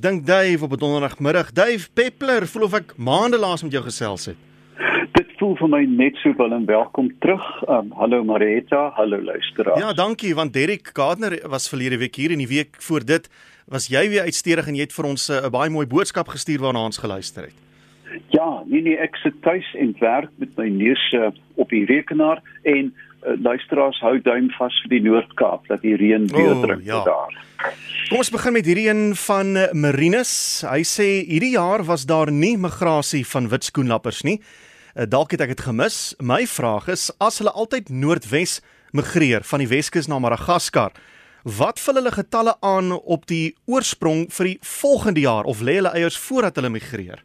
Dink Dave op 'n donderdagmiddag. Dave Peppler, voel of ek maande laas met jou gesels het. Dit voel vir my net so wel en welkom terug. Um, hallo Marita, hallo luisteraars. Ja, dankie want Derek Gardner was verlede week hier en die week voor dit was jy weer uitstedig en jy het vir ons eh, 'n uh, baie mooi boodskap gestuur waarna ons geluister het. Ja, nee nee, ek sit tuis en werk met my neus uh, op die rekenaar en luisteraars hou duim vas vir die Noord-Kaap dat die reën weer oh, druk ja. daar. Kom ons begin met hierdie een van Marinus. Hy sê hierdie jaar was daar nie migrasie van wit skoenlappers nie. Eh, dalk het ek dit gemis. My vraag is as hulle altyd noordwes migreer van die Weskus na Madagaskar, wat vul hulle getalle aan op die oorsprong vir die volgende jaar of lê hulle eiers voordat hulle migreer?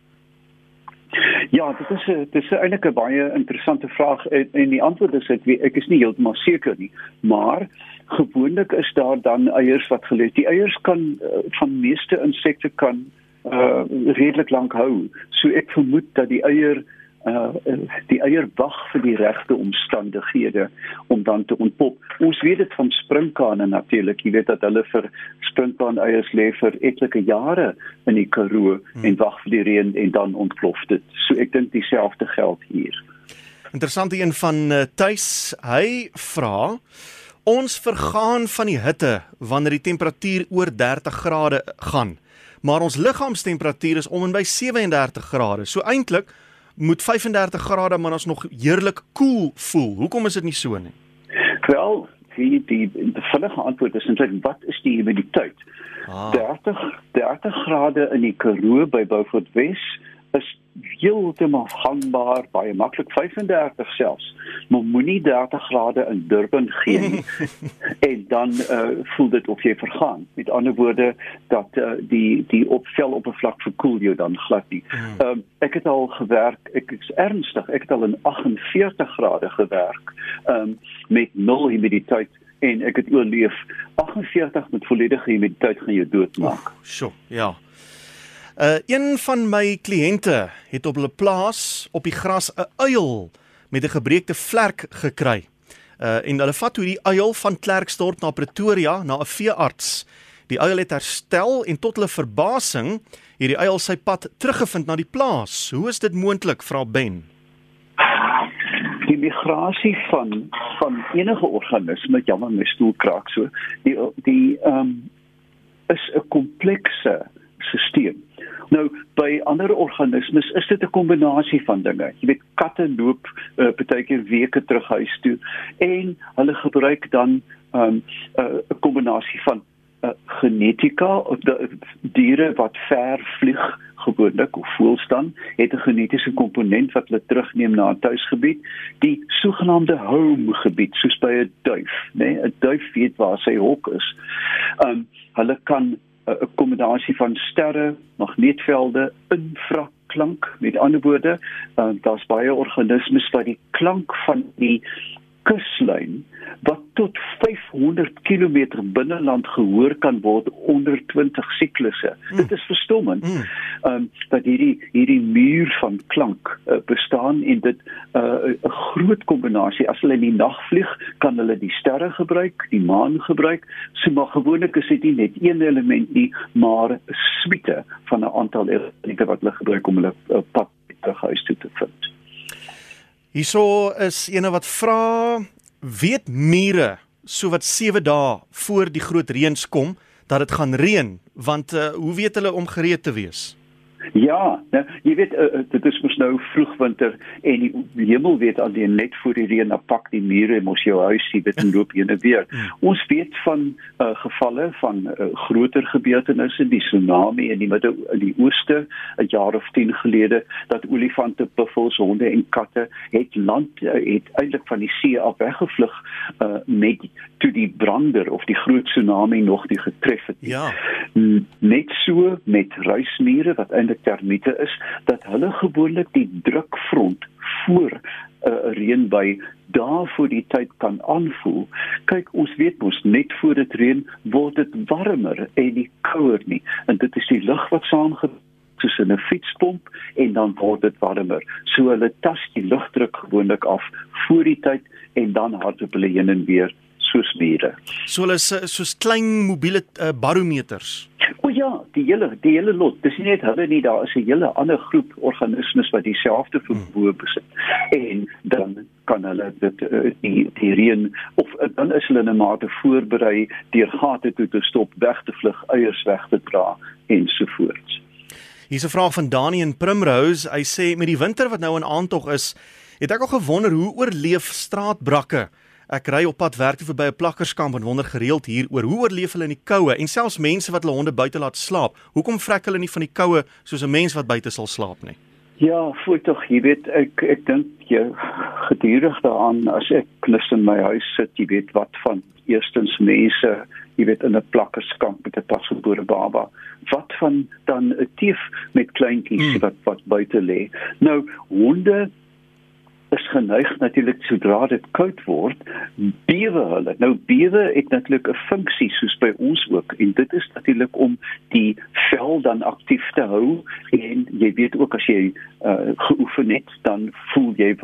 Ja, dit is 'n dit is eintlik 'n baie interessante vraag en, en die antwoord is ek weet ek is nie heeltemal seker nie, maar gewoonlik is daar dan eiers wat gelê. Die eiers kan uh, van meeste insekte kan uh redelik lank hou. So ek vermoed dat die eier uh die eier wag vir die regte omstandighede om dan te ontpop. Ons weet dit van sprinkane natuurlik. Jy weet dat hulle vir sprinkane eiers lê vir etlike jare in die Karoo hmm. en wag vir die reën en dan ontplof dit. So ek dink dieselfde geld hier. Interessant een van uh, tuis. Hy vra ons vergaan van die hitte wanneer die temperatuur oor 30 grade gaan. Maar ons liggaamstemperatuur is om en by 37 grade. So eintlik moet 35 grade maar ons nog heerlik koel cool voel. Hoekom is dit nie so nie? Wel, die die die vinnige antwoord is eintlik wat is die humiditeit? Ah. 30 30 grade in die Karoo by Beaufort Wes is heeltemal gangbaar, baie maklik 35 selfs. Maar moenie 30 grade in Durban gee nie. en dan uh, voel dit of jy vergaan. Met ander woorde dat uh, die die opvel oppervlak verkoel jou dan glad nie. Hmm. Ehm um, ek het al gewerk, ek is ernstig, ek het al in 48 grade gewerk. Ehm um, met nul humiditeit en ek het oorleef 48 met volledige humiditeit gaan jou doodmaak. Sjoe, ja. Uh een van my kliënte het op hulle plaas op die gras 'n uil met 'n gebreekte vlerk gekry. Uh en hulle vat hoe die uil van Klerksdorp na Pretoria na 'n veearts. Die uil het herstel en tot hulle verbasing hierdie uil sy pad teruggevind na die plaas. Hoe is dit moontlik, vra Ben? Die migrasie van van enige organisme, jammer my stoel kraak so, die die ehm um, is 'n komplekse stelsel. Nou by ander organismes is dit 'n kombinasie van dinge. Jy weet katte loop uh, partykeer weke terug huis toe en hulle gebruik dan 'n um, uh, kombinasie van uh, genetika of die diere wat ver vlieg gewoonlik of voels dan het 'n genetiese komponent wat hulle terugneem na 'n tuisgebied, die sogenaamde home gebied soos by 'n duif, né? Nee? 'n Duif weet waar sy hok is. Um hulle kan 'n kombinasie van sterre, magneetvelde, infraklank. Met ander woorde, uh, daar's baie organismes wat die klank van die kuslyn wat tot 500 km binneland gehoor kan word onder 20 siklusse. Mm. Dit is verstommend. Mm. Ehm mm. um, dat hierdie hierdie muur van klank uh, bestaan en dit uh, 'n uh, groot kombinasie. As hulle in die nag vlieg, kan hulle die sterre gebruik, die maan gebruik. So maar gewoonlik is dit nie net een element nie, maar 'n suite van 'n aantal elemente wat hulle gebruik om hulle uh, pad terug huis toe te vind. Hierso is ene wat vra weet mure so wat 7 dae voor die groot reëns kom dat dit gaan reën want uh, hoe weet hulle om gereed te wees? Ja, nou, jy weet uh, dit is mos nou vroeg winter en die, die hemel weet alleen net voor die reën dan pak die mure mos jou huis sien dit en loop heen en weer. Ja. Ons weet van uh, gevalle van uh, groter gebeurtenisse, die tsunami in die midde in die ooste 'n jaar of 10 gelede dat olifante, buffels, honde en katte het land uh, het eintlik van die see af weggevlug uh, met toe die brander of die groot tsunami nog nie getref het. Ja. Net so met ruismure wat eintlik termiete is dat hulle gewoonlik die drukfront voor 'n uh, reënby daarvoor die tyd kan aanvoel. Kyk, ons weet mos net voor dit reën word dit warmer en nie kouer nie. En dit is die lug wat saamgekom tussen 'n fietspomp en dan word dit warmer. So hulle tas die lugdruk gewoonlik af voor die tyd en dan hardloop hulle heen en weer soos mure. So hulle eh, soos klein mobiele uh, barometers. Ja, die hele die hele lot. Dis nie net hulle nie, daar is 'n hele ander groep organismes wat dieselfde vermoë besit. En dan kan hulle dit uh, die reën of uh, dan is hulle in 'n mate voorberei deur gate toe te stop, weg te vlug, eiers weg te dra ensovoorts. Hier's 'n vraag van Dani in Primrose. Hy sê met die winter wat nou in aantog is, het ek al gewonder hoe oorleef straatbrakke Ek ry op pad werk toe verby 'n plakkerskamp en wonder gereeld hieroor hoe oorleef hulle in die koue en selfs mense wat hulle honde buite laat slaap. Hoekom vrek hulle nie van die koue soos 'n mens wat buite sal slaap nie? Ja, voel tog, jy weet ek ek dink jy gedurig daaraan as ek knus in my huis sit, jy weet wat van eerstens mense, jy weet in 'n plakkerskamp met 'n pasgebore baba. Wat van dan 'n tief met kleintjies hmm. wat wat buite lê. Nou honde is geneig natuurlik sodra dit koud word, bewe hulle. Nou bewe het natuurlik 'n funksie soos by ons ook en dit is natuurlik om die vel dan aktief te hou en jy weet ook as jy uh, geoefen het, dan voel jy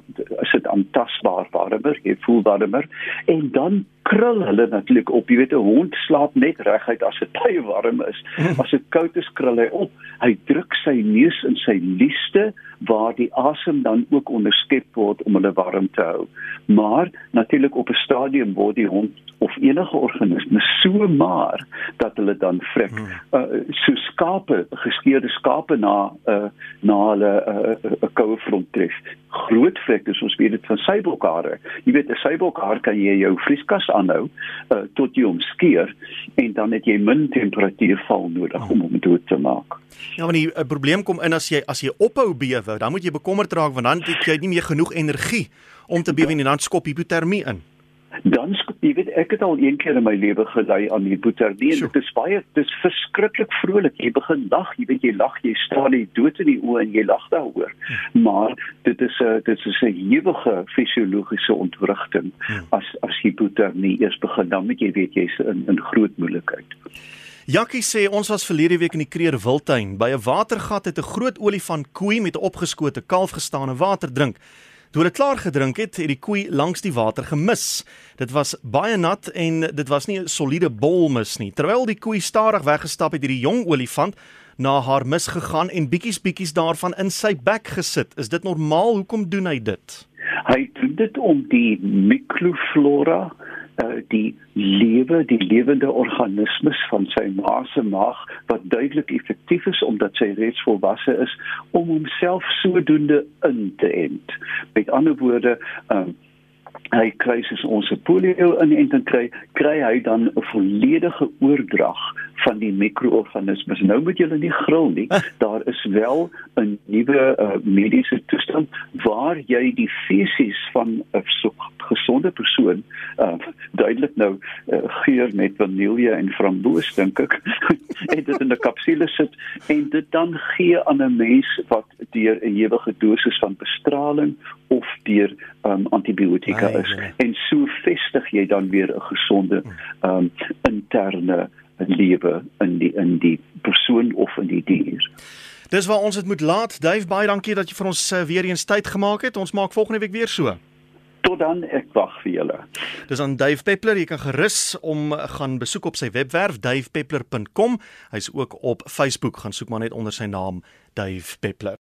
as dit aantasbaar warmer, jy voel warmer en dan krul hulle natuurlik op. Jy weet 'n hond slaap net reguit as dit baie warm is. As dit koud is, krul hy op. Hy druk sy neus in sy lieste waar die asem dan ook onderskep word om hulle warm te hou. Maar natuurlik op 'n stadium word die hond of enige organisme so maar dat hulle dan vrek. Hmm. Uh, so skape, geskeurde skape na uh, na hulle 'n uh, uh, koue front tref. Groot vrek, dus ons weet dit van seibokare. Jy weet 'n seibokhaar kan jy jou vrieskas aanhou uh, tot jy hom skeer en dan het jy min temperatuurval nodig om hom dood te maak. Ja, maar die uh, probleem kom in as jy as jy ophou bewe, dan moet jy bekommerd raak want dan het jy nie meer genoeg energie om te bewe en dan skop hipotermie in. Dan jy weet ek het al een keer in my lewe gelei aan hipotermie en dit is baie dit is verskriklik vrolik. Jy begin lag jy weet jy lag jy staan nie dood in die oë en jy lag daaroor. Hmm. maar dit is 'n dit is 'n hewige fisiologiese ontwrigting hmm. as as hipotermie eers begin. Dan moet jy weet jy's in in groot moeilikheid Jackie sê ons was verlede week in die Kreer Wildtuin by 'n watergat het 'n groot olifant koei met 'n opgeskote kalf gestaan en water drink. Toe hulle klaar gedrink het, het die koei langs die water gemis. Dit was baie nat en dit was nie 'n soliede bol mis nie. Terwyl die koei stadig weggestap het, het die jong olifant na haar mis gegaan en bietjies bietjies daarvan in sy bek gesit. Is dit normaal? Hoekom doen hy dit? Hy doen dit om die mikroflora uh, die lewe die lewende organismes van sy ma se maag wat duidelik effektief is omdat sy reeds volwasse is om homself sodoende in te ent. Met ander woorde, um, hy kry soos ons 'n polio inenting kry, kry hy dan 'n volledige oordrag van die mikroorganismes. Nou moet julle nie gril nie. Daar is wel 'n nuwe uh, mediese toestand waar jy die fesies van 'n so gesonde persoon uh, duidelik nou uh, geur met vanilje en framboos dink ek en dit in 'n kapsule sit en dit dan gee aan 'n mens wat deur 'n ewige dosis van bestraling of deur um, antibiotika is nee. en so vestig jy dan weer 'n gesonde um, interne lewe in die in die persoon of in die dier. Dis waar ons dit moet laat. Dave, baie dankie dat jy vir ons uh, weer eens tyd gemaak het. Ons maak volgende week weer so. Tot dan, ek wag vir julle. Dis aan Dave Peppler. Jy kan gerus om gaan besoek op sy webwerf davepeppler.com. Hy's ook op Facebook. Gaan soek maar net onder sy naam Dave Peppler.